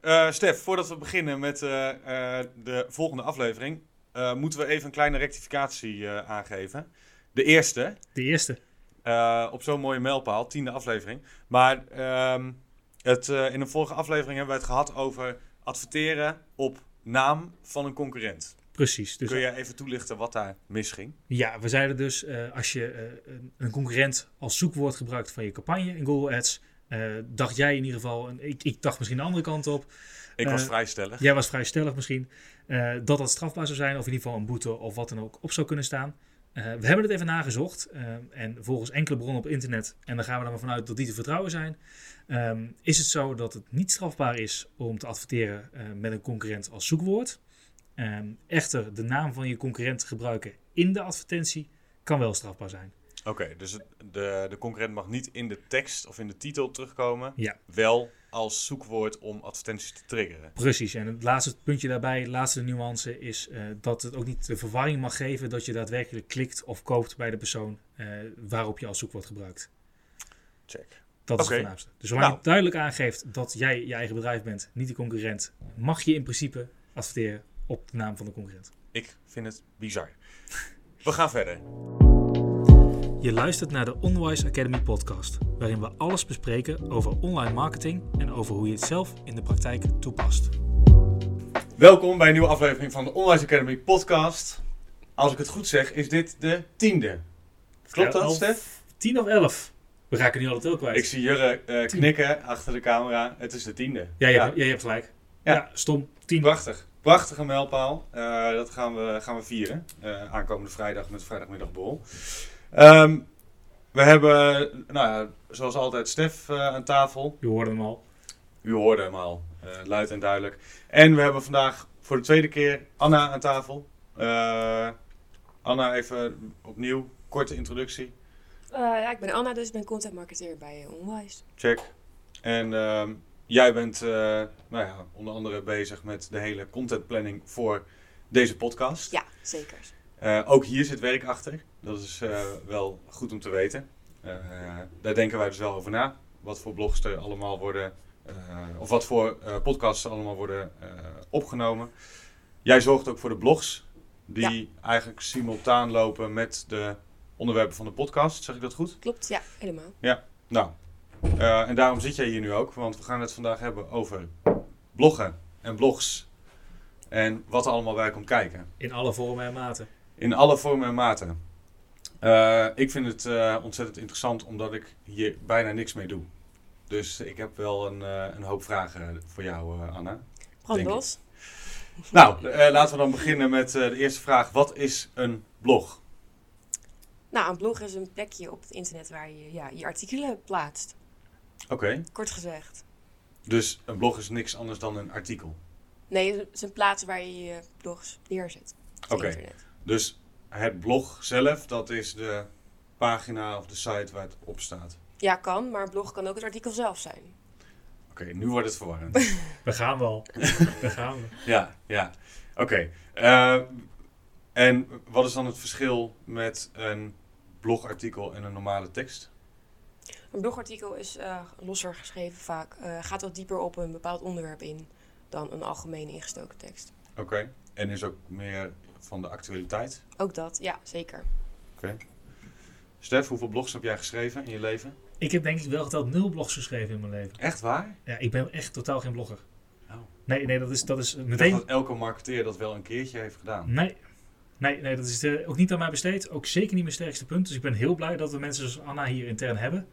Eh, Stef, voordat we beginnen met eh, eh, de volgende aflevering, moeten we even een kleine rectificatie aangeven. De eerste, De eerste. op zo'n mooie mijlpaal, tiende aflevering. Maar ehm, het, in een vorige aflevering hebben we het gehad over adverteren op naam van een concurrent. Precies. Dus Kun je even toelichten wat daar misging? ja, we zeiden dus, als je een, concurrent als zoekwoord gebruikt van je campagne in Google Ads, dacht jij in ieder geval, en ik, ik dacht misschien de andere kant op, Ik was Eh, vrij stellig. jij was vrij stellig misschien, eh, dat dat strafbaar zou zijn, of in ieder geval een boete of wat dan ook op zou kunnen staan. Eh, we hebben het even nagezocht eh, en volgens enkele bronnen op internet, en daar gaan we er maar vanuit dat die te vertrouwen zijn, ehm, is het zo dat het niet strafbaar is om te adverteren eh, met een concurrent als zoekwoord. Ehm, echter, de naam van je concurrent gebruiken in de advertentie kan wel strafbaar zijn. Oké, dus de, de concurrent mag niet in de tekst of in de titel terugkomen. Ja. Wel als zoekwoord om advertenties te triggeren. Precies, en het laatste puntje daarbij, de laatste nuance, is eh, dat het ook niet de verwarring mag geven dat je daadwerkelijk klikt of koopt bij de persoon eh, waarop je als zoekwoord gebruikt. Check. Dat is het voornaamste. Dus zolang Nou. je duidelijk aangeeft dat jij je eigen bedrijf bent, niet de concurrent, mag je in principe adverteren op de naam van de concurrent. Ik vind het bizar. We gaan verder. Je luistert naar de Onwise Academy podcast, waarin we alles bespreken over online marketing en over hoe je het zelf in de praktijk toepast. Welkom bij een nieuwe aflevering van de Online Academy podcast. Als ik het goed zeg, is dit de tiende. Klopt dat, Elf. Stef? 10 of 11? We raken nu al het ook kwijt. Ik zie Jurre eh, knikken achter de camera. Het is de tiende. Ja, je, Hebt, ja, je hebt gelijk. Ja. Ja, stom. 10. Prachtig. Prachtige mijlpaal. Eh, dat gaan we, gaan we vieren. Eh, aankomende vrijdag met vrijdagmiddagborrel. Ehm we hebben, nou ja, zoals altijd, Stef eh, aan tafel. Je hoorde hem al. U hoorde hem al, eh, luid en duidelijk. En we hebben vandaag voor de tweede keer Anna aan tafel. Eh, Anna, even opnieuw, korte introductie. Eh, ja, ik ben Anna, dus ik ben content marketeer bij Onwise. Check. En ehm, jij bent eh, nou ja, onder andere bezig met de hele content planning voor deze podcast. Ja, zeker. Eh, ook hier zit werk achter. Dat is eh, wel goed om te weten. Eh, daar denken wij dus wel over na. Wat voor blogs er allemaal worden, eh, of wat voor eh, podcasts er allemaal worden eh, opgenomen. Jij zorgt ook voor de blogs, die eigenlijk simultaan lopen met de onderwerpen van de podcast. Zeg ik dat goed? Klopt, ja, helemaal. Nou, eh, en daarom zit jij hier nu ook, want we gaan het vandaag hebben over bloggen en blogs. En wat er allemaal bij komt kijken. In alle vormen en maten. In alle vormen en maten. Eh, ik vind het eh, ontzettend interessant omdat ik hier bijna niks mee doe. Dus ik heb wel een, eh, een hoop vragen voor jou, Anna. Brand Denk ik. los. Nou, laten we dan beginnen met de eerste vraag. Wat is een blog? Nou, een blog is een plekje op het internet waar je ja, je artikelen plaatst. Oké, Kort gezegd. dus een blog is niks anders dan een artikel. Nee, het is een plaats waar je je blogs neerzet. Oké. Dus het blog zelf, dat is de pagina of de site waar het op staat. Ja, kan, maar een blog kan ook het artikel zelf zijn. Oké, nu wordt het verwarrend. We gaan wel. We gaan we. Ja, ja. Oké. Eh, en wat is dan het verschil met een blogartikel en een normale tekst? Een blogartikel is eh, losser geschreven vaak. eh, gaat wat dieper op een bepaald onderwerp in dan een algemeen ingestoken tekst. Oké. En is ook meer van de actualiteit? Ook dat, ja, zeker. Oké. Stef, hoeveel blogs heb jij geschreven in je leven? Ik heb denk ik wel geteld nul blogs geschreven in mijn leven. Echt waar? Ja, ik ben echt totaal geen blogger. Oh. Nee, nee, dat is, dat is meteen... dat elke marketeer dat wel een keertje heeft gedaan. Nee. Nee, nee, dat is ook niet aan mij besteed. Ook zeker niet mijn sterkste punt. Dus ik ben heel blij dat we mensen zoals Anna hier intern hebben.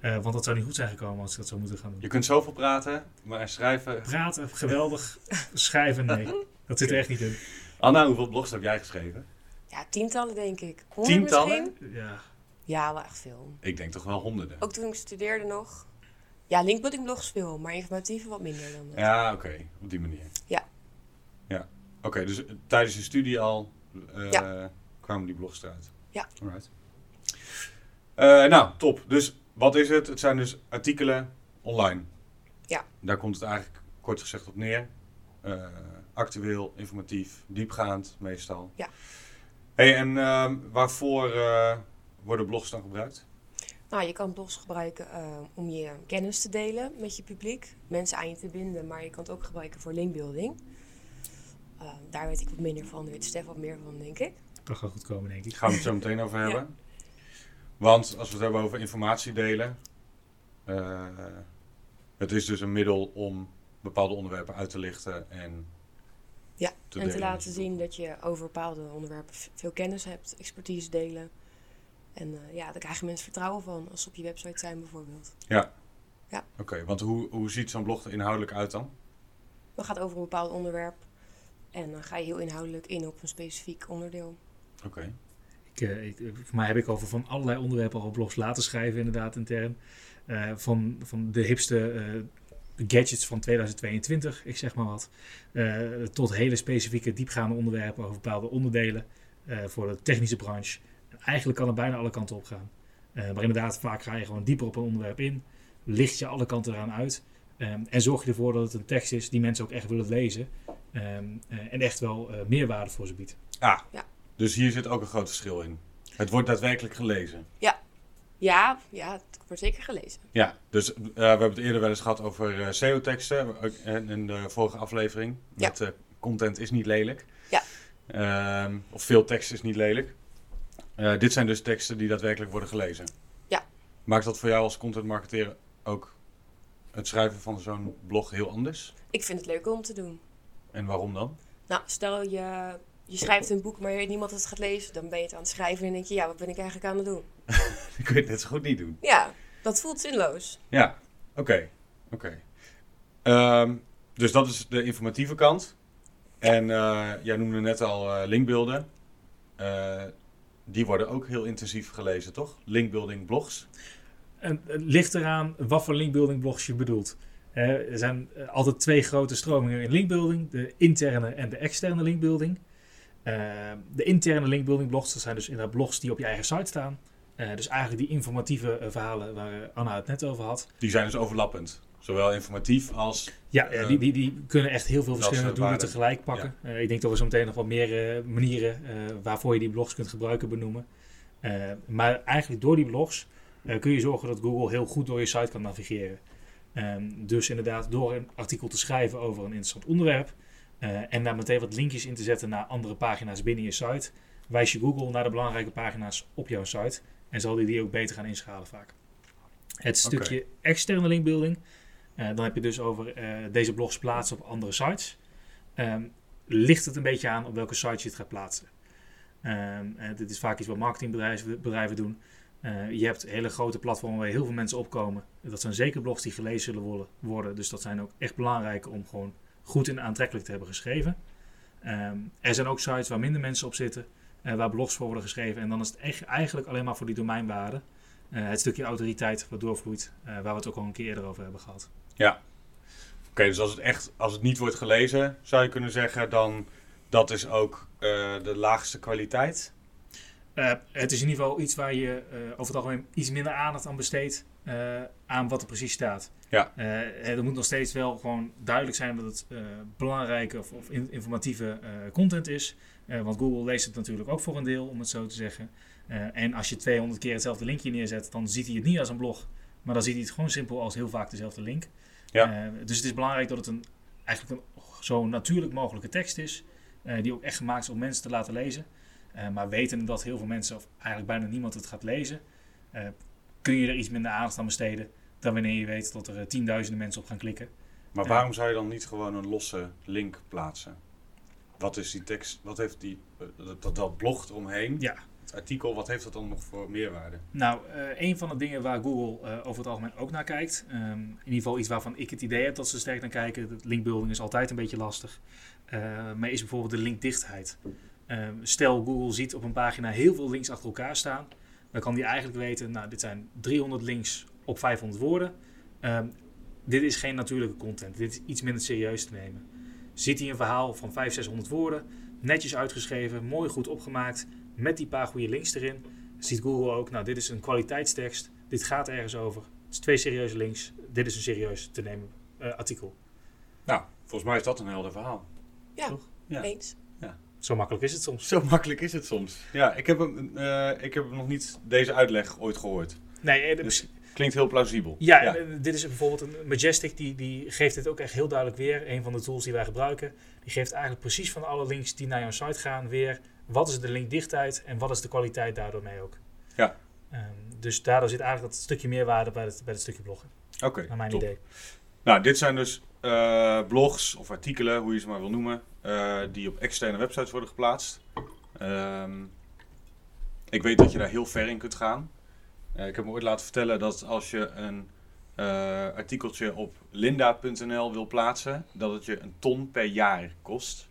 Eh, want dat zou niet goed zijn gekomen als ik dat zou moeten gaan doen. Je kunt zoveel praten, maar schrijven... Praten, geweldig. Schrijven, nee. Dat zit er echt niet in. Anna, hoeveel blogs heb jij geschreven? Ja, tientallen denk ik. Honderd Tientallen? misschien? Ja. Ja, wel echt veel. Ik denk toch wel honderden. Ook toen ik studeerde nog. Ja, linkbuilding blogs veel, maar informatieve wat minder dan dat. Ja, oké. Op die manier. Ja. Ja. Oké, dus eh, tijdens je studie al eh, Ja. kwamen die blogs eruit? Ja. Alright. Eh, nou, top. Dus wat is het? Het zijn dus artikelen online. Ja. Daar komt het eigenlijk kort gezegd op neer. Eh, actueel, informatief, diepgaand meestal. Ja. Hey, en ehm, waarvoor eh, worden blogs dan gebruikt? Nou, je kan blogs gebruiken eh, om je kennis te delen met je publiek, mensen aan je te binden, maar je kan het ook gebruiken voor linkbuilding. Uh, daar weet ik wat minder van, daar weet Stef wat meer van, denk ik. Dat gaat goed komen, denk ik. Gaan we het zo meteen over hebben. Want als we het hebben over informatie delen, uh, het is dus een middel om bepaalde onderwerpen uit te lichten en ja, te en te laten zien dat je over bepaalde onderwerpen veel kennis hebt, expertise delen. En uh, ja, daar krijgen mensen vertrouwen van als ze op je website zijn bijvoorbeeld. Ja. ja. Oké, want hoe, hoe ziet zo'n blog er inhoudelijk uit dan? Dat gaat over een bepaald onderwerp. En dan ga je heel inhoudelijk in op een specifiek onderdeel. Oké. Ik, ik, voor mij heb ik over van allerlei onderwerpen al blogs laten schrijven, inderdaad, intern. Uh, van, van de hipste uh, gadgets van 2022, ik zeg maar wat. tot hele specifieke, diepgaande onderwerpen over bepaalde onderdelen voor de technische branche eigenlijk kan het bijna alle kanten op gaan. Uh, maar inderdaad, vaak ga je gewoon dieper op een onderwerp in. Licht je alle kanten eraan uit. Um, en zorg je ervoor dat het een tekst is die mensen ook echt willen lezen. Um, uh, en echt wel uh, meerwaarde voor ze biedt. Ah, ja. Dus hier zit ook een groot verschil in. Het wordt daadwerkelijk gelezen. Ja, ja, ja het wordt zeker gelezen. Ja, dus we hebben het eerder wel eens gehad over SEO-teksten in de vorige aflevering. Met ja. content is niet lelijk. Ja. Um, of veel tekst is niet lelijk. Uh, dit zijn dus teksten die daadwerkelijk worden gelezen. Ja. Maakt dat voor jou als content marketeer ook het schrijven van zo'n blog heel anders? Ik vind het leuk om te doen. En waarom dan? Nou, stel je, je schrijft een boek, maar niemand het gaat lezen. Dan ben je het aan het schrijven en denk je, ja, wat ben ik eigenlijk aan het doen? ik weet het net zo goed niet doen. Ja, dat voelt zinloos. Ja, oké. oké. Ehm, dus dat is de informatieve kant. En uh, jij noemde net al uh, linkbeelden die worden ook heel intensief gelezen, toch? Linkbuilding blogs. En het ligt eraan wat voor linkbuilding blogs je bedoelt. er zijn eh, altijd twee grote stromingen in linkbuilding: de interne en de externe linkbuilding. Uh, de interne linkbuilding blogs, dat zijn dus inderdaad blogs die op je eigen site staan. Uh, dus eigenlijk die informatieve verhalen waar Anna het net over had. Die zijn dus overlappend. Zowel informatief als. Ja, uh, die, die, die kunnen echt heel veel verschillende doelen tegelijk pakken. Ja. Uh, ik denk dat we zo meteen nog wat meer uh, manieren waarvoor je die blogs kunt gebruiken benoemen. maar eigenlijk door die blogs kun je zorgen dat Google heel goed door je site kan navigeren. Um, dus inderdaad, door een artikel te schrijven over een interessant onderwerp en daar meteen wat linkjes in te zetten naar andere pagina's binnen je site, wijs je Google naar de belangrijke pagina's op jouw site en zal die die ook beter gaan inschalen vaak. Het stukje okay. externe linkbuilding. Uh, dan heb je dus over uh, deze blogs plaatsen op andere sites. Um, ligt het een beetje aan op welke site je het gaat plaatsen. Um, uh, dit is vaak iets wat marketingbedrijven bedrijven doen. je hebt hele grote platformen waar heel veel mensen opkomen. Dat zijn zeker blogs die gelezen zullen worden. Dus dat zijn ook echt belangrijk om gewoon goed en aantrekkelijk te hebben geschreven. Um, er zijn ook sites waar minder mensen op zitten. waar blogs voor worden geschreven. En dan is het echt, eigenlijk alleen maar voor die domeinwaarde. het stukje autoriteit wat doorvloeit. waar we het ook al een keer eerder over hebben gehad. Ja. Oké, dus als het echt, als het niet wordt gelezen, zou je kunnen zeggen, dan dat is ook de laagste kwaliteit? Uh, het is in ieder geval iets waar je uh, over het algemeen iets minder aandacht aan besteedt aan wat er precies staat. Ja. er moet nog steeds wel gewoon duidelijk zijn dat het belangrijke of, of in, informatieve content is. want Google leest het natuurlijk ook voor een deel, om het zo te zeggen. en als je 200 keer hetzelfde linkje neerzet, dan ziet hij het niet als een blog. Maar dan ziet hij het gewoon simpel als heel vaak dezelfde link. Ja. Dus het is belangrijk dat het een, eigenlijk een zo natuurlijk mogelijke tekst is. Die ook echt gemaakt is om mensen te laten lezen. Uh, maar weten dat heel veel mensen, of eigenlijk bijna niemand het gaat lezen, kun je er iets minder aandacht aan besteden dan wanneer je weet dat er tienduizenden mensen op gaan klikken. Maar waarom zou je dan niet gewoon een losse link plaatsen? Wat is die tekst, wat heeft die, dat, dat blog omheen? Ja artikel, wat heeft dat dan nog voor meerwaarde? Nou, uh, een van de dingen waar Google uh, over het algemeen ook naar kijkt, um, in ieder geval iets waarvan ik het idee heb dat ze sterk naar kijken, linkbuilding is altijd een beetje lastig, uh, maar is bijvoorbeeld de linkdichtheid. Ehm, stel Google ziet op een pagina heel veel links achter elkaar staan, dan kan die eigenlijk weten, nou dit zijn 300 links op 500 woorden. Um, dit is geen natuurlijke content, dit is iets minder serieus te nemen. Ziet hij een verhaal van 500, 600 woorden, netjes uitgeschreven, mooi goed opgemaakt, met die paar goede links erin, ziet Google ook, nou dit is een kwaliteitstekst, dit gaat ergens over. Het is twee serieuze links, dit is een serieus te nemen uh, artikel. Nou, volgens mij is dat een helder verhaal. Ja, Toch? ja. eens. Zo makkelijk is het soms. Zo makkelijk is het soms. Ja, ik heb, hem, uh, ik heb nog niet deze uitleg ooit gehoord. Nee, eh, Dus klinkt heel plausibel. Ja, en, eh, dit is bijvoorbeeld een Majestic, die, die geeft dit ook echt heel duidelijk weer. Een van de tools die wij gebruiken. Die geeft eigenlijk precies van alle links die naar jouw site gaan weer. Wat is de linkdichtheid en wat is de kwaliteit daardoor mee ook. Ja. Ehm, dus daardoor zit eigenlijk dat stukje meerwaarde bij het, bij het stukje bloggen. Oké, Naar mijn top. idee. Nou, dit zijn dus eh, blogs of artikelen, hoe je ze maar wil noemen, eh, die op externe websites worden geplaatst. Ehm, ik weet dat je daar heel ver in kunt gaan. Eh, ik heb me ooit laten vertellen dat als je een artikeltje op linda.nl wil plaatsen, dat het je een ton per jaar kost.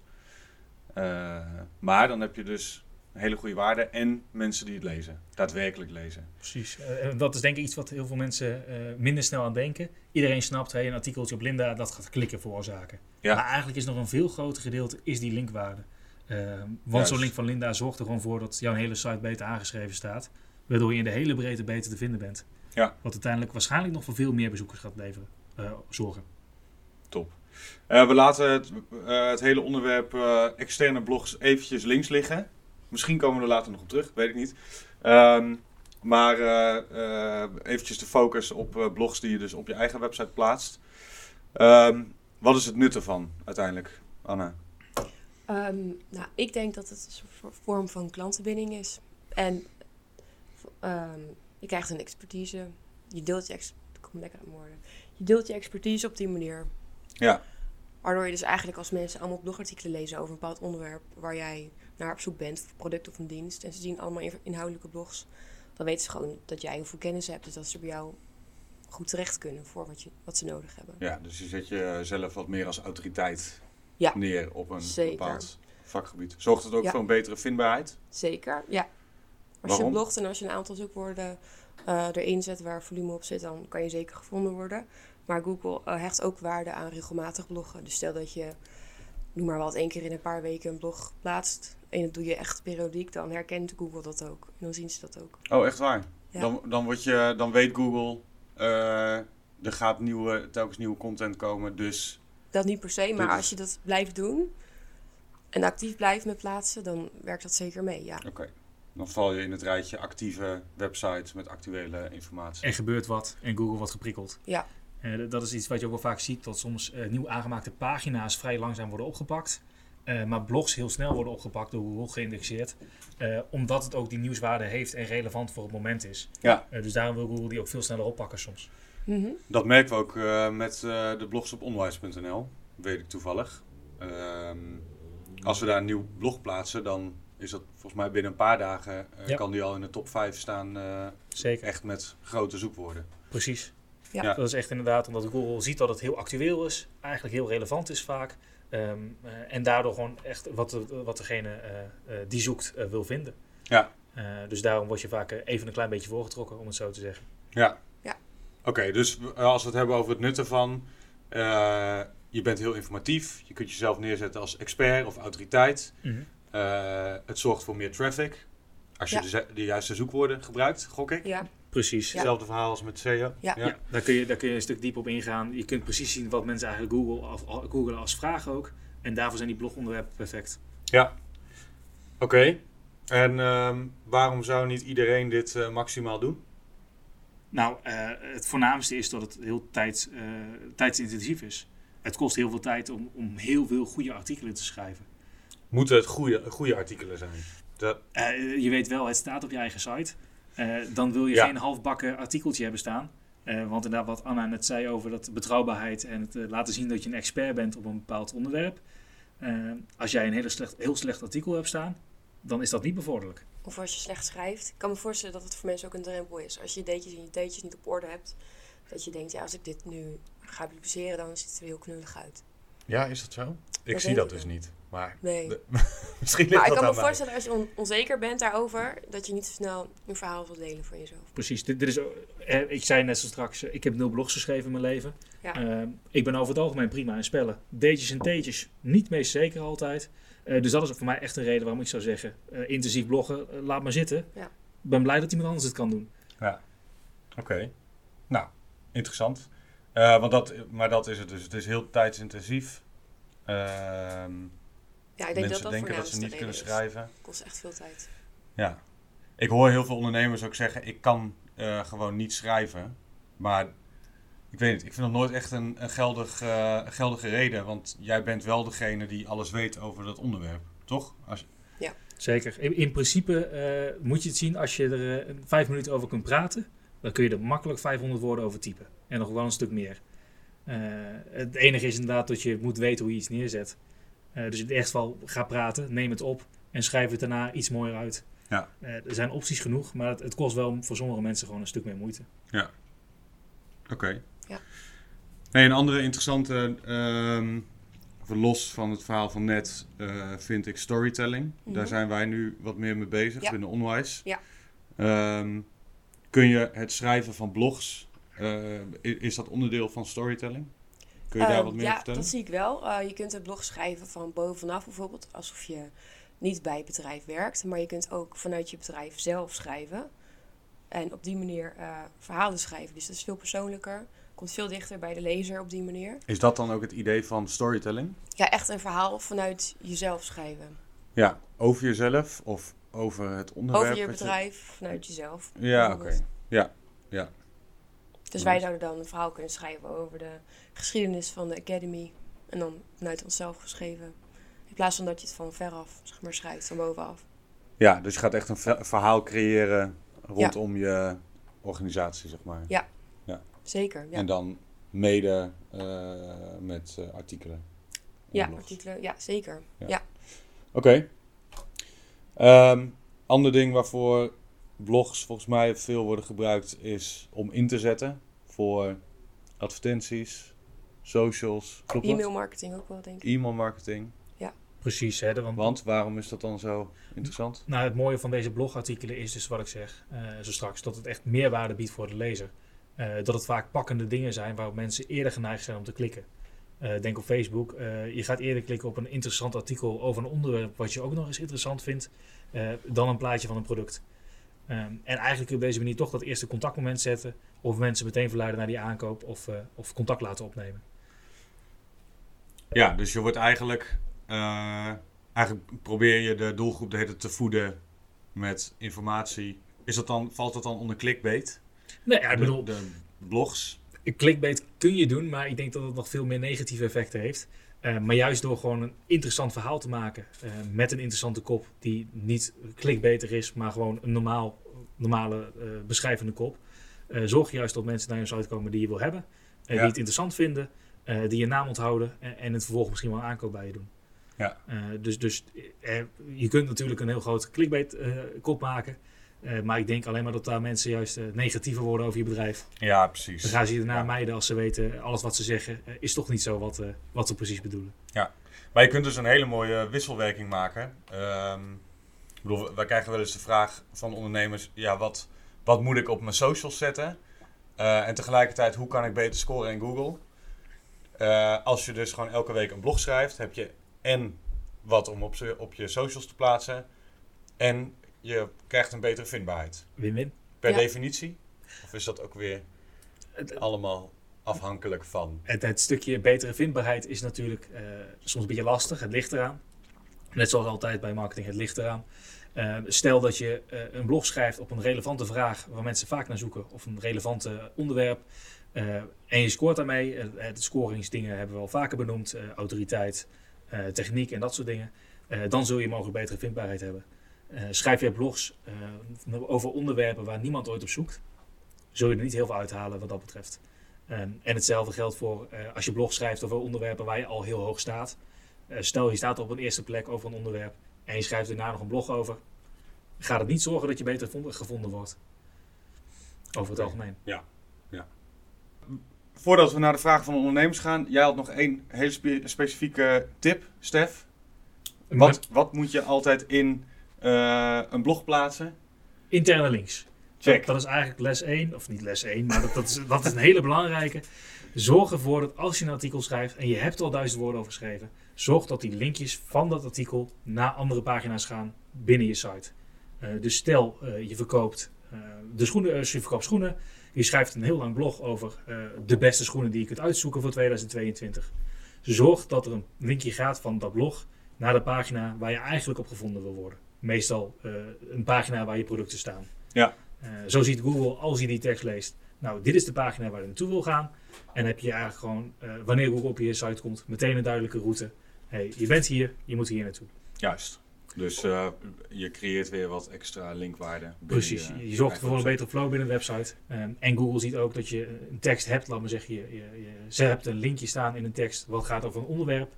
Maar dan heb je dus hele goede waarde en mensen die het lezen, daadwerkelijk lezen. Precies. Eh, dat is denk ik iets wat heel veel mensen eh, minder snel aan denken. Iedereen snapt, hey, een artikeltje op Linda, dat gaat klikken veroorzaken. Ja. Maar eigenlijk is nog een veel groter gedeelte is die linkwaarde. Eh, want zo'n link van Linda zorgt er gewoon voor dat jouw hele site beter aangeschreven staat. Waardoor je in de hele breedte beter te vinden bent. Ja. Wat uiteindelijk waarschijnlijk nog voor veel meer bezoekers gaat leveren, zorgen. Top. We laten het, het hele onderwerp externe blogs eventjes links liggen. Misschien komen we er later nog op terug, weet ik niet. Ehm, maar eh, eventjes de focus op eh, blogs die je dus op je eigen website plaatst. Ehm, wat is het nut ervan uiteindelijk, Anna? Ehm, nou, ik denk dat het een vorm van klantenbinding is. En je krijgt een expertise. Je deelt je, ex kom lekker aan woorden. Je deelt je expertise op die manier. Ja. Waardoor je dus eigenlijk als mensen allemaal blogartikelen lezen over een bepaald onderwerp waar jij naar op zoek bent, voor een product of een dienst, en ze zien allemaal in- inhoudelijke blogs, dan weten ze gewoon dat jij heel veel kennis hebt, dus dat ze bij jou goed terecht kunnen voor wat, je, wat ze nodig hebben. Ja, dus je zet jezelf wat meer als autoriteit Ja. neer op een Zeker. bepaald vakgebied. Zorgt het ook Ja. voor een betere vindbaarheid? Zeker, ja. Als Waarom? je blogt en als je een aantal zoekwoorden eh, erin zet waar volume op zit, dan kan je zeker gevonden worden. Maar Google eh, hecht ook waarde aan regelmatig bloggen. Dus stel dat je, noem maar wat, één keer in een paar weken een blog plaatst. En dat doe je echt periodiek, dan herkent Google dat ook. En dan zien ze dat ook. Oh, echt waar? Ja. Dan, dan, word je, dan weet Google, eh, er gaat nieuwe, telkens nieuwe content komen, dus Dat niet per se, maar is- als je dat blijft doen en actief blijft met plaatsen, dan werkt dat zeker mee, ja. oké. Dan val je in het rijtje actieve websites met actuele informatie. Er gebeurt wat en Google wordt geprikkeld. Ja. Eh, dat is iets wat je ook wel vaak ziet, dat soms eh, nieuw aangemaakte pagina's vrij langzaam worden opgepakt. Eh, maar blogs heel snel worden opgepakt door Google geïndexeerd. eh, omdat het ook die nieuwswaarde heeft en relevant voor het moment is. Ja. Eh, dus daarom wil Google die ook veel sneller oppakken soms. Mhm. Dat merken we ook eh, met eh, de blogs op onwise.nl, weet ik toevallig. Ehm, als we daar een nieuw blog plaatsen, dan is dat volgens mij binnen een paar dagen eh, Ja. kan die al in de top 5 staan, eh, Zeker. echt met grote zoekwoorden. Precies. Ja. Ja. Dat is echt inderdaad omdat Google ziet dat het heel actueel is, eigenlijk heel relevant is vaak. Ehm, eh, en daardoor gewoon echt wat, wat degene eh, eh, die zoekt wil vinden. Ja. Eh, dus daarom word je vaak even een klein beetje voorgetrokken, om het zo te zeggen. Ja. Ja. Oké, dus als we het hebben over het nut ervan. eh, je bent heel informatief. Je kunt jezelf neerzetten als expert of autoriteit. Eh, het zorgt voor meer traffic. Als je Ja. de, de juiste zoekwoorden gebruikt, gok ik. Ja, Precies. Ja. Hetzelfde verhaal als met SEO. Ja. Ja, daar, kun je, daar kun je een stuk dieper op ingaan. Je kunt precies zien wat mensen eigenlijk Google googelen als vraag ook. En daarvoor zijn die blogonderwerpen perfect. Ja. Oké. En ehm, waarom zou niet iedereen dit eh, maximaal doen? Nou, eh, het voornaamste is dat het heel tijds, eh, tijdsintensief is. Het kost heel veel tijd om, om heel veel goede artikelen te schrijven. Moeten het goede, goede artikelen zijn? Dat, Eh, je weet wel, het staat op je eigen site. Eh, dan wil je Ja. geen halfbakken artikeltje hebben staan. Eh, want inderdaad, wat Anna net zei over dat betrouwbaarheid en het eh, laten zien dat je een expert bent op een bepaald onderwerp. Als jij een hele slecht, heel slecht artikel hebt staan, dan is dat niet bevorderlijk. Of als je slecht schrijft. Ik kan me voorstellen dat het voor mensen ook een drempel is. Als je je datejes en je datejes niet op orde hebt. Dat je denkt, ja, als ik dit nu ga publiceren, dan ziet het er heel knullig uit. ja, is dat zo? Ik Dat zie dat dus niet. Maar Nee. de- misschien Maar ik kan me mij. voorstellen als je on- onzeker bent daarover, dat je niet zo snel een verhaal wilt delen van jezelf. Precies, dit, dit is, eh, ik zei net zo straks, eh, ik heb nul blogs geschreven in mijn leven. Ja. Eh, ik ben over het algemeen prima in spellen. D'tjes en T'tjes, niet meest zeker altijd. Eh, dus dat is voor mij echt een reden waarom ik zou zeggen, eh, intensief bloggen, eh, laat maar zitten. Ja. Ik ben blij dat iemand anders het kan doen. Oké. Nou, interessant. Eh, want dat, maar dat is het dus. Het is heel tijdsintensief. Ehm, Ja, ik denk mensen dat dat denken dat ze voornaamste niet kunnen is. schrijven. Het kost echt veel tijd. Ja. Ik hoor heel veel ondernemers ook zeggen: ik kan eh, gewoon niet schrijven. Maar ik weet niet, ik vind dat nooit echt een, een geldig, eh, geldige reden. Want jij bent wel degene die alles weet over dat onderwerp, toch? Als, Zeker. In, in principe eh, moet je het zien als je er vijf minuten over kunt praten. Dan kun je er makkelijk 500 woorden over typen. En nog wel een stuk meer. Eh, het enige is inderdaad dat je moet weten hoe je iets neerzet. Eh, dus in het eerste geval ga praten, neem het op en schrijf het daarna iets mooier uit. Ja. Eh, er zijn opties genoeg, maar het, het kost wel voor sommige mensen gewoon een stuk meer moeite. Oké. Ja. Nee, een andere interessante, ehm, even los van het verhaal van net, eh, vind ik storytelling. Daar Mhm. zijn wij nu wat meer mee bezig Ja. binnen Onwise. Ja. Ehm, kun je het schrijven van blogs, eh, is dat onderdeel van storytelling? Kun je daar Ehm, wat meer ja, vertellen? dat zie ik wel. Eh, je kunt een blog schrijven van bovenaf bijvoorbeeld, alsof je niet bij het bedrijf werkt. Maar je kunt ook vanuit je bedrijf zelf schrijven. En op die manier eh, verhalen schrijven. Dus dat is veel persoonlijker. Komt veel dichter bij de lezer op die manier. Is dat dan ook het idee van storytelling? Ja, echt een verhaal vanuit jezelf schrijven. Ja, over jezelf of over het onderwerp? Over je bedrijf, vanuit jezelf. Ja, oké. Ja, ja. Dus wij zouden dan een verhaal kunnen schrijven over de geschiedenis van de Academy. En dan vanuit onszelf geschreven. In plaats van dat je het van veraf zeg maar, schrijft, van bovenaf. Ja, dus je gaat echt een ve- verhaal creëren rondom je organisatie, zeg maar. Ja. Zeker, ja. En dan mede eh, met eh, artikelen. en Ja, artikelen. Ja, zeker. Ja. Ja. Oké. Ehm, ander ding waarvoor blogs volgens mij veel worden gebruikt is om in te zetten voor advertenties, socials. Klopt dat? E-mail marketing ook wel, denk ik. E-mail marketing. Precies, hè, want, Want waarom is dat dan zo interessant? Nou, het mooie van deze blogartikelen is dus wat ik zeg eh, zo straks, dat het echt meerwaarde biedt voor de lezer. Eh, dat het vaak pakkende dingen zijn waarop mensen eerder geneigd zijn om te klikken. Eh, denk op Facebook, eh, je gaat eerder klikken op een interessant artikel over een onderwerp wat je ook nog eens interessant vindt, eh, dan een plaatje van een product. Ehm, en eigenlijk op deze manier toch dat eerste contactmoment zetten, of mensen meteen verleiden naar die aankoop of, eh, of contact laten opnemen. Ja, dus je wordt eigenlijk, eh, eigenlijk probeer je de doelgroep de hele te voeden met informatie. Is dat dan, valt dat dan onder clickbait? Nee, ja, ik De- bedoel, de, blogs? clickbait kun je doen, maar ik denk dat het nog veel meer negatieve effecten heeft. Eh, maar juist door gewoon een interessant verhaal te maken eh, met een interessante kop die niet clickbaitig is, maar gewoon een normaal, normale eh, beschrijvende kop, zorg je juist dat mensen naar je site komen die je wil hebben, Ja. die het interessant vinden, die je naam onthouden en, en het vervolgens misschien wel een aankoop bij je doen. Ja. Dus dus je kunt natuurlijk een heel groot clickbait kop maken. Eh, maar ik denk alleen maar dat daar mensen juist eh, negatiever worden over je bedrijf. Ja, precies. Dan gaan ze je daarna Ja. mijden als ze weten, alles wat ze zeggen eh, is toch niet zo wat, wat ze precies bedoelen. Maar je kunt dus een hele mooie wisselwerking maken. Ehm, ik bedoel, wij krijgen wel eens de vraag van ondernemers: ja, wat, wat moet ik op mijn socials zetten? En tegelijkertijd, hoe kan ik beter scoren in Google? Als je dus gewoon elke week een blog schrijft, heb je en wat om op, op je socials te plaatsen. En je krijgt een betere vindbaarheid. Win-win. Per Ja. definitie? Of is dat ook weer Het, allemaal afhankelijk van? het, het stukje betere vindbaarheid is natuurlijk eh, soms een beetje lastig. Het ligt eraan. Net zoals altijd bij marketing, het ligt eraan. Eh, stel dat je eh, een blog schrijft op een relevante vraag waar mensen vaak naar zoeken, of een relevante onderwerp. eh, en je scoort daarmee. de scoringsdingen hebben we al vaker benoemd: eh, autoriteit, eh, techniek en dat soort dingen. Eh, dan zul je mogelijk betere vindbaarheid hebben. Eh, schrijf je blogs eh, over onderwerpen waar niemand ooit op zoekt, zul je er niet heel veel uithalen wat dat betreft. Ehm, en hetzelfde geldt voor eh, als je blog schrijft over onderwerpen waar je al heel hoog staat. Eh, stel je staat op een eerste plek over een onderwerp en je schrijft daarna nog een blog over. Gaat het niet zorgen dat je beter vond- gevonden wordt. Over het algemeen. Voordat we naar de vragen van de ondernemers gaan, jij had nog één hele spe- specifieke tip, Stef. Wat, wat moet je altijd in eh, een blog plaatsen? Interne links. Check. Dat, dat is eigenlijk les 1, of niet les 1, maar dat, dat, is, dat is een hele belangrijke. Zorg ervoor dat als je een artikel schrijft en je hebt al duizend woorden over geschreven, zorg dat die linkjes van dat artikel naar andere pagina's gaan binnen je site. Eh, dus stel eh, je verkoopt de schoenen, je verkoopt schoenen, je schrijft een heel lang blog over de beste schoenen die je kunt uitzoeken voor 2022. Zorg dat er een linkje gaat van dat blog naar de pagina waar je eigenlijk op gevonden wil worden. Meestal eh, een pagina waar je producten staan. Ja. Eh, zo ziet Google, als je die tekst leest, nou, dit is de pagina waar je naartoe wil gaan. En heb je eigenlijk gewoon, eh, wanneer Google op je site komt, meteen een duidelijke route. hey, je bent hier, je moet hier naartoe. Juist. Dus je creëert weer wat extra linkwaarde. Precies. Je, je zorgt voor een betere flow binnen de website. Um, en Google ziet ook dat je een tekst hebt. Laat maar zeggen, je, je, je, ze hebt een linkje staan in een tekst wat gaat over een onderwerp.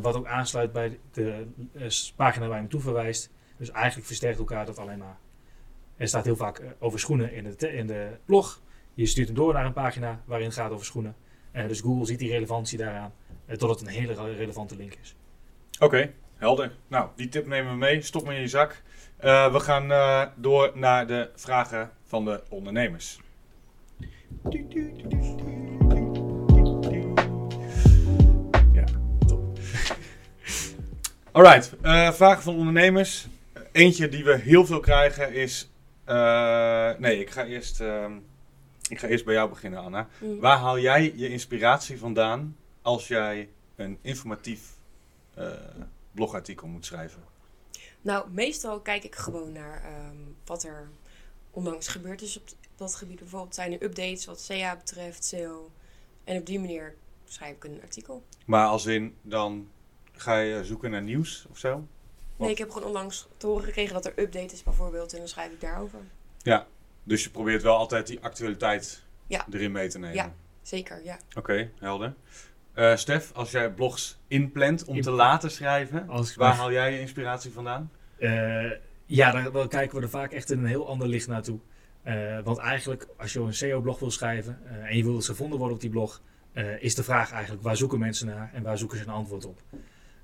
Wat ook aansluit bij de pagina waar je naartoe verwijst. Dus eigenlijk versterkt elkaar dat alleen maar. Er staat heel vaak over schoenen in de, in de blog. Je stuurt hem door naar een pagina waarin het gaat over schoenen. dus Google ziet die relevantie daaraan. totdat het een hele relevante link is. Oké. Helder. Nou, die tip nemen we mee. Stop me in je zak. Uh, we gaan uh, door naar de vragen van de ondernemers. Ja, top. Alright, uh, vragen van ondernemers. Eentje die we heel veel krijgen is. nee, ik ga, eerst, ehm, ik ga eerst bij jou beginnen, Anna. Mm. Waar haal jij je inspiratie vandaan als jij een informatief blogartikel moet schrijven? Nou, meestal kijk ik gewoon naar um, wat er onlangs gebeurd is op dat gebied. Bijvoorbeeld zijn er updates wat CA betreft, SEO. En op die manier schrijf ik een artikel. Maar als in, dan ga je zoeken naar nieuws of zo? Nee, ik heb gewoon onlangs te horen gekregen dat er update is bijvoorbeeld. En dan schrijf ik daarover. Ja, dus je probeert wel altijd die actualiteit ja. erin mee te nemen. Ja, zeker, ja. Oké, helder. Uh, Stef, als jij blogs inplant om te laten schrijven, waar haal jij je inspiratie vandaan? Uh, ja, dan, dan, kijken we er vaak echt in een heel ander licht naartoe. Uh, want eigenlijk, als je een SEO-blog wil schrijven en je wil dat ze gevonden worden op die blog, is de vraag eigenlijk waar zoeken mensen naar en waar zoeken ze een antwoord op.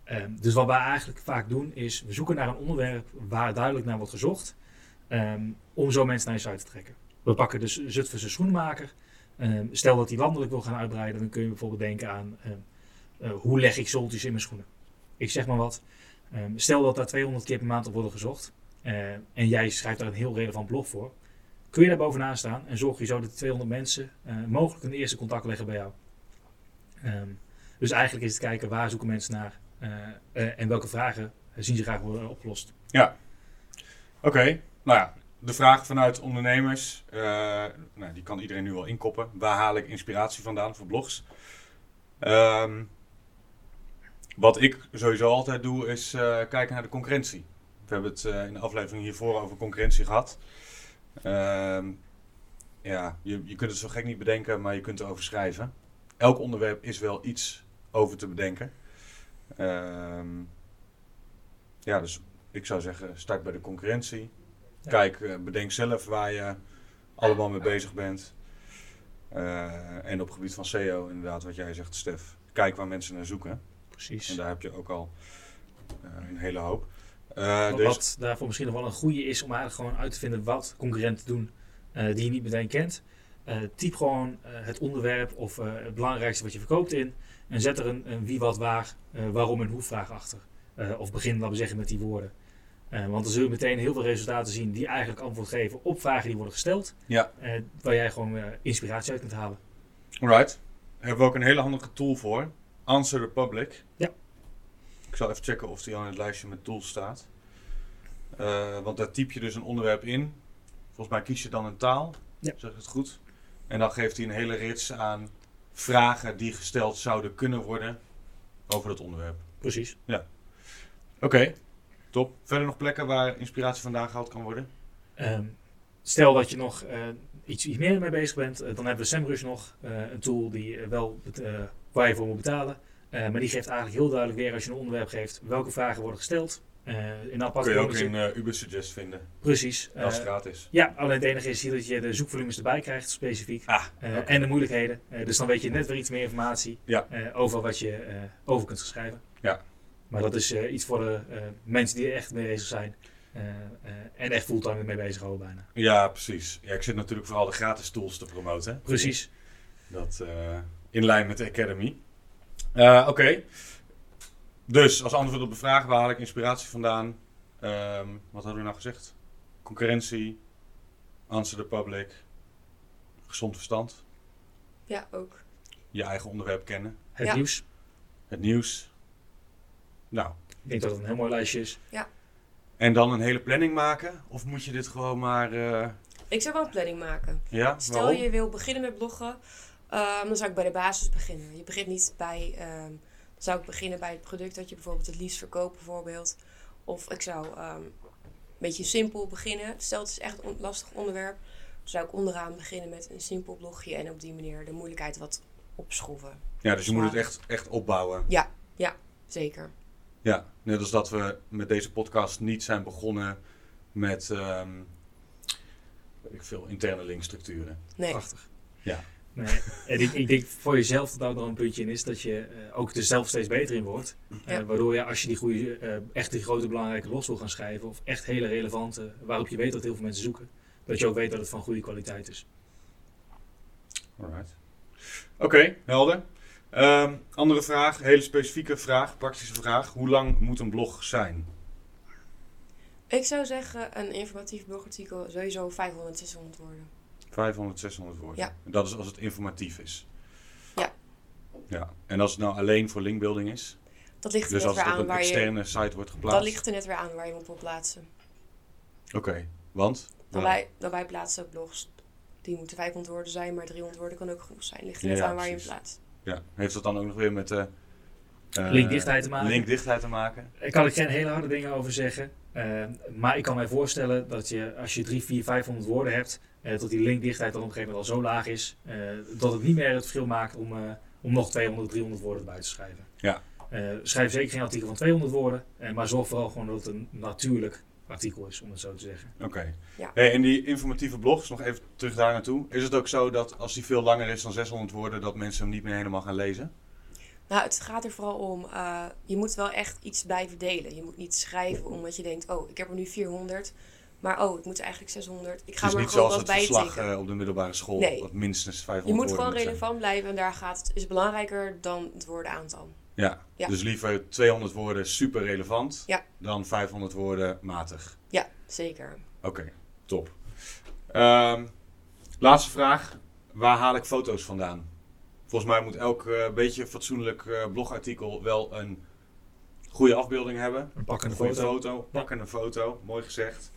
Ehm, dus wat wij eigenlijk vaak doen, is we zoeken naar een onderwerp waar duidelijk naar wordt gezocht, um, om zo mensen naar je site te trekken. We pakken dus Zutphense schoenmaker. Um, stel dat hij landelijk wil gaan uitbreiden, dan kun je bijvoorbeeld denken aan uh, hoe leg ik zoltjes in mijn schoenen. Ik zeg maar wat. Stel dat daar 200 keer per maand op worden gezocht uh, en jij schrijft daar een heel relevant blog voor. Kun je daar bovenaan staan en zorg je zo dat 200 mensen uh, mogelijk een eerste contact leggen bij jou. dus eigenlijk is het kijken waar zoeken mensen naar en welke vragen zien ze graag worden opgelost. Ja, oké. Nou ja, de vraag vanuit ondernemers, uh, nou, die kan iedereen nu wel inkoppen. Waar haal ik inspiratie vandaan voor blogs? Um, wat ik sowieso altijd doe, is kijken naar de concurrentie. We hebben het in de aflevering hiervoor over concurrentie gehad. Um, ja, je, je kunt het zo gek niet bedenken, maar je kunt erover schrijven. Elk onderwerp is wel iets over te bedenken. Um, ja, dus ik zou zeggen, start bij de concurrentie. Kijk, uh, bedenk zelf waar je allemaal mee bezig bent. Uh, en op het gebied van SEO, inderdaad, wat jij zegt, Stef. Kijk waar mensen naar zoeken. Precies. En daar heb je ook al uh, een hele hoop. wat, dus... wat daarvoor misschien nog wel een goede is om eigenlijk gewoon uit te vinden wat concurrenten doen die je niet meteen kent. typ gewoon het onderwerp of het belangrijkste wat je verkoopt in. En zet er een, een wie, wat, waar, waarom en hoe vraag achter. of begin, laten we zeggen, met die woorden. Uh, want dan zul je meteen heel veel resultaten zien die eigenlijk antwoord geven op vragen die worden gesteld. Ja. Uh, waar jij gewoon uh, inspiratie uit kunt halen. Alright. Hebben we ook een hele handige tool voor. Answer the Public. Ja. Ik zal even checken of die al in het lijstje met tools staat. want daar typ je dus een onderwerp in. Volgens mij kies je dan een taal. Ja. Zeg het goed? En dan geeft hij een hele rits aan vragen die gesteld zouden kunnen worden over dat onderwerp. Precies. Ja. Oké. Okay. Top. Verder nog plekken waar inspiratie vandaan gehaald kan worden? Um, stel dat je nog uh, iets, iets meer mee bezig bent, uh, dan hebben we SEMrush nog. Uh, een tool die wel waar je voor moet betalen. maar die geeft eigenlijk heel duidelijk weer als je een onderwerp geeft welke vragen worden gesteld. In aparte Kun je ook in uh, Ubersuggest vinden. Precies. Als het gratis. Ja, alleen het enige is hier dat je de zoekvolumes erbij krijgt, specifiek. Ah, okay. En de moeilijkheden. dus dan weet je net weer iets meer informatie ja. over wat je over kunt schrijven. Ja, maar dat is uh, iets voor de uh, mensen die er echt mee bezig zijn. Uh, en echt fulltime mee bezig houden bijna. Ja, precies. Ja, ik zit natuurlijk vooral de gratis tools te promoten. Precies. Dat in lijn met de Academy. Oké. Okay. Dus als antwoord op de vraag, waar haal ik inspiratie vandaan? Um, wat hadden we nou gezegd? Concurrentie, answer the public, gezond verstand. Ja, ook. Je eigen onderwerp kennen. Het ja. nieuws. Het nieuws. Nou. Ik denk dat het een heel mooi lijstje is. Ja. En dan een hele planning maken? Of moet je dit gewoon maar uh, Ik zou wel een planning maken. Ja, Stel waarom? je wil beginnen met bloggen, ehm, dan zou ik bij de basis beginnen. Je begint niet bij, ehm, zou ik beginnen bij het product dat je bijvoorbeeld het liefst verkoopt bijvoorbeeld. Of ik zou ehm, een beetje simpel beginnen. Stel het is echt een lastig onderwerp, dan zou ik onderaan beginnen met een simpel blogje en op die manier de moeilijkheid wat opschroeven. Ja, dus je moet het echt, echt opbouwen. Zeker. Ja, net als dat we met deze podcast niet zijn begonnen met ehm, weet ik veel interne linkstructuren. Nee. Prachtig. Ja. Nee, en ik, ik denk voor jezelf dat daar nog een puntje in is dat je eh, ook er zelf steeds beter in wordt. Eh, waardoor je als je die goede, eh, echt die grote belangrijke blogs wil gaan schrijven, of echt hele relevante, waarop je weet dat heel veel mensen zoeken, dat je ook weet dat het van goede kwaliteit is. Alright. Oké, helder. Ehm, andere vraag, hele specifieke vraag, praktische vraag. Hoe lang moet een blog zijn? Ik zou zeggen een informatief blogartikel sowieso 500, 600 woorden. 500, 600 woorden. Ja. Dat is als het informatief is. Ja. Ja. En als het nou alleen voor linkbuilding is, Dat ligt er dus net als weer het op aan een waar je... externe site wordt geplaatst. Dat ligt er net weer aan waar je hem op wil plaatsen. Oké, want? Dan, wij, dan wij plaatsen blogs die moeten 500 woorden zijn, maar 300 woorden kan ook genoeg zijn. Ligt er net ja, aan waar je hem plaatst. Ja. Heeft dat dan ook nog weer met de... eh, Linkdichtheid te maken? Linkdichtheid te maken? Daar kan ik geen hele harde dingen over zeggen. eh, maar ik kan mij voorstellen dat je als je 3, 4, 500 woorden hebt, eh, dat die linkdichtheid dan op een gegeven moment al zo laag is, eh, dat het niet meer het verschil maakt om, eh, om nog 200, 300 woorden erbij te schrijven. Ja. Eh, schrijf zeker geen artikel van 200 woorden, maar zorg vooral gewoon dat het een natuurlijk artikel is, om het zo te zeggen. Oké. Ja. Hey, en die informatieve blogs, nog even terug daar naartoe. Is het ook zo dat als die veel langer is dan 600 woorden, dat mensen hem niet meer helemaal gaan lezen? Nou, het gaat er vooral om, eh, je moet wel echt iets blijven delen. Je moet niet schrijven omdat je denkt, oh, ik heb er nu 400, maar oh, ik moet eigenlijk 600. Ik ga het is maar niet gewoon zoals wat het verslag eh, op de middelbare school, Nee. dat minstens 500 Je moet gewoon zijn. relevant blijven en daar gaat het, is belangrijker dan het woordenaantal. Ja. Ja. dus liever 200 woorden super relevant Ja. dan 500 woorden matig. Ja, zeker. Oké, top. Ehm, laatste vraag. Waar haal ik foto's vandaan? Volgens mij moet elk eh, beetje fatsoenlijk eh, blogartikel wel een goede afbeelding hebben. Een Een pakkende foto. foto, pakkende foto, mooi gezegd.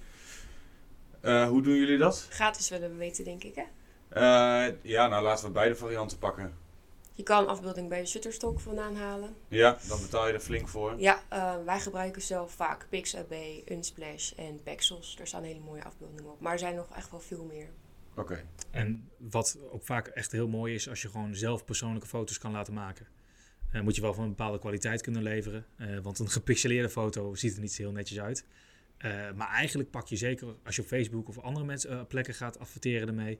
Eh, hoe doen jullie dat? Gratis willen we weten, denk ik, hè? Eh, ja, nou laten we beide varianten pakken. Je kan een afbeelding bij de Shutterstock vandaan halen. Ja, dan betaal je er flink voor. Ja, eh, wij gebruiken zelf vaak Pixabay, Unsplash en Pexels. Er staan hele mooie afbeeldingen op. Maar er zijn nog echt wel veel meer. Oké, En wat ook vaak echt heel mooi is, als je gewoon zelf persoonlijke foto's kan laten maken. Eh, moet je wel van een bepaalde kwaliteit kunnen leveren. eh, want een gepixeleerde foto ziet er niet zo heel netjes uit. Eh, maar eigenlijk pak je zeker, als je op Facebook of andere mensen, plekken gaat adverteren ermee.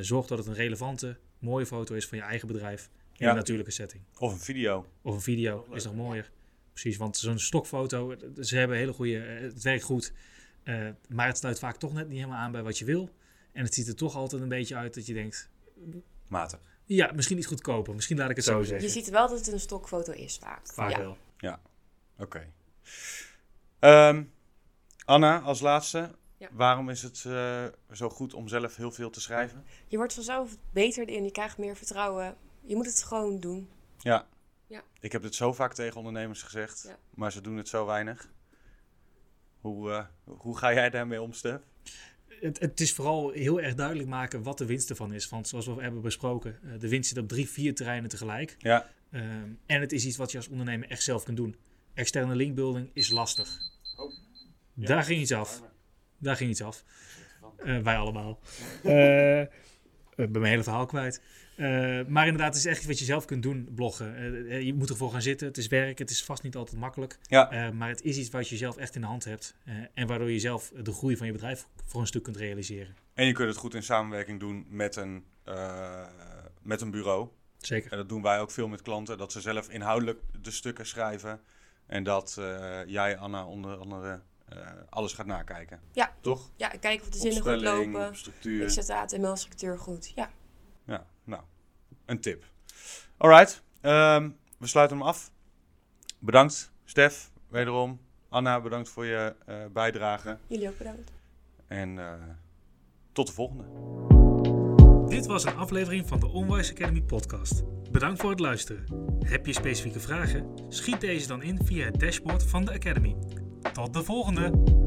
zorg dat het een relevante, mooie foto is van je eigen bedrijf. In Ja. een natuurlijke setting. of een video. Of een video is nog mooier. Precies, want zo'n stokfoto, ze hebben hele goede, het werkt goed. maar het sluit vaak toch net niet helemaal aan bij wat je wil. En het ziet er toch altijd een beetje uit dat je denkt, Matig. ja, misschien iets goedkoper. Misschien laat ik het zo Je zeggen. ziet wel dat het een stokfoto is vaak. Vaak ja. wel. Oké. Ehm, Anna, als laatste. Ja. Waarom is het eh, zo goed om zelf heel veel te schrijven? Je wordt vanzelf beter in, je krijgt meer vertrouwen. Je moet het gewoon doen. Ja. Ja. Ik heb dit zo vaak tegen ondernemers gezegd, Ja. maar ze doen het zo weinig. Hoe, eh, hoe ga jij daarmee om, Stef? Het, het is vooral heel erg duidelijk maken wat de winst ervan is. Want zoals we hebben besproken, eh, de winst zit op drie, vier terreinen tegelijk. Ja. Ehm, en het is iets wat je als ondernemer echt zelf kunt doen. Externe linkbuilding is lastig. Oh. Daar ging iets af. Daar ging iets af. Eh, wij allemaal. Eh, ik ben mijn hele verhaal kwijt. Eh, maar inderdaad, het is echt iets wat je zelf kunt doen, bloggen. Eh, eh, je moet ervoor gaan zitten. Het is werk. Het is vast niet altijd makkelijk. Ja. Eh, maar het is iets wat je zelf echt in de hand hebt. eh, en waardoor je zelf de groei van je bedrijf voor een stuk kunt realiseren. En je kunt het goed in samenwerking doen met een, eh, met een bureau. Zeker. En dat doen wij ook veel met klanten, dat ze zelf inhoudelijk de stukken schrijven. En dat eh, jij, Anna, onder andere eh, alles gaat nakijken. Ja. Toch? Ja, kijken of de zinnen goed lopen. op structuur. Ik zet de HTML-structuur goed. Ja. Nou, een tip. Alright, ehm, we sluiten hem af. Bedankt, Stef, wederom. Anna, bedankt voor je eh, bijdrage. Jullie ook bedankt. En eh, tot de volgende. Dit was een aflevering van de Onwise Academy podcast. Bedankt voor het luisteren. Heb je specifieke vragen? Schiet deze dan in via het dashboard van de Academy. Tot de volgende!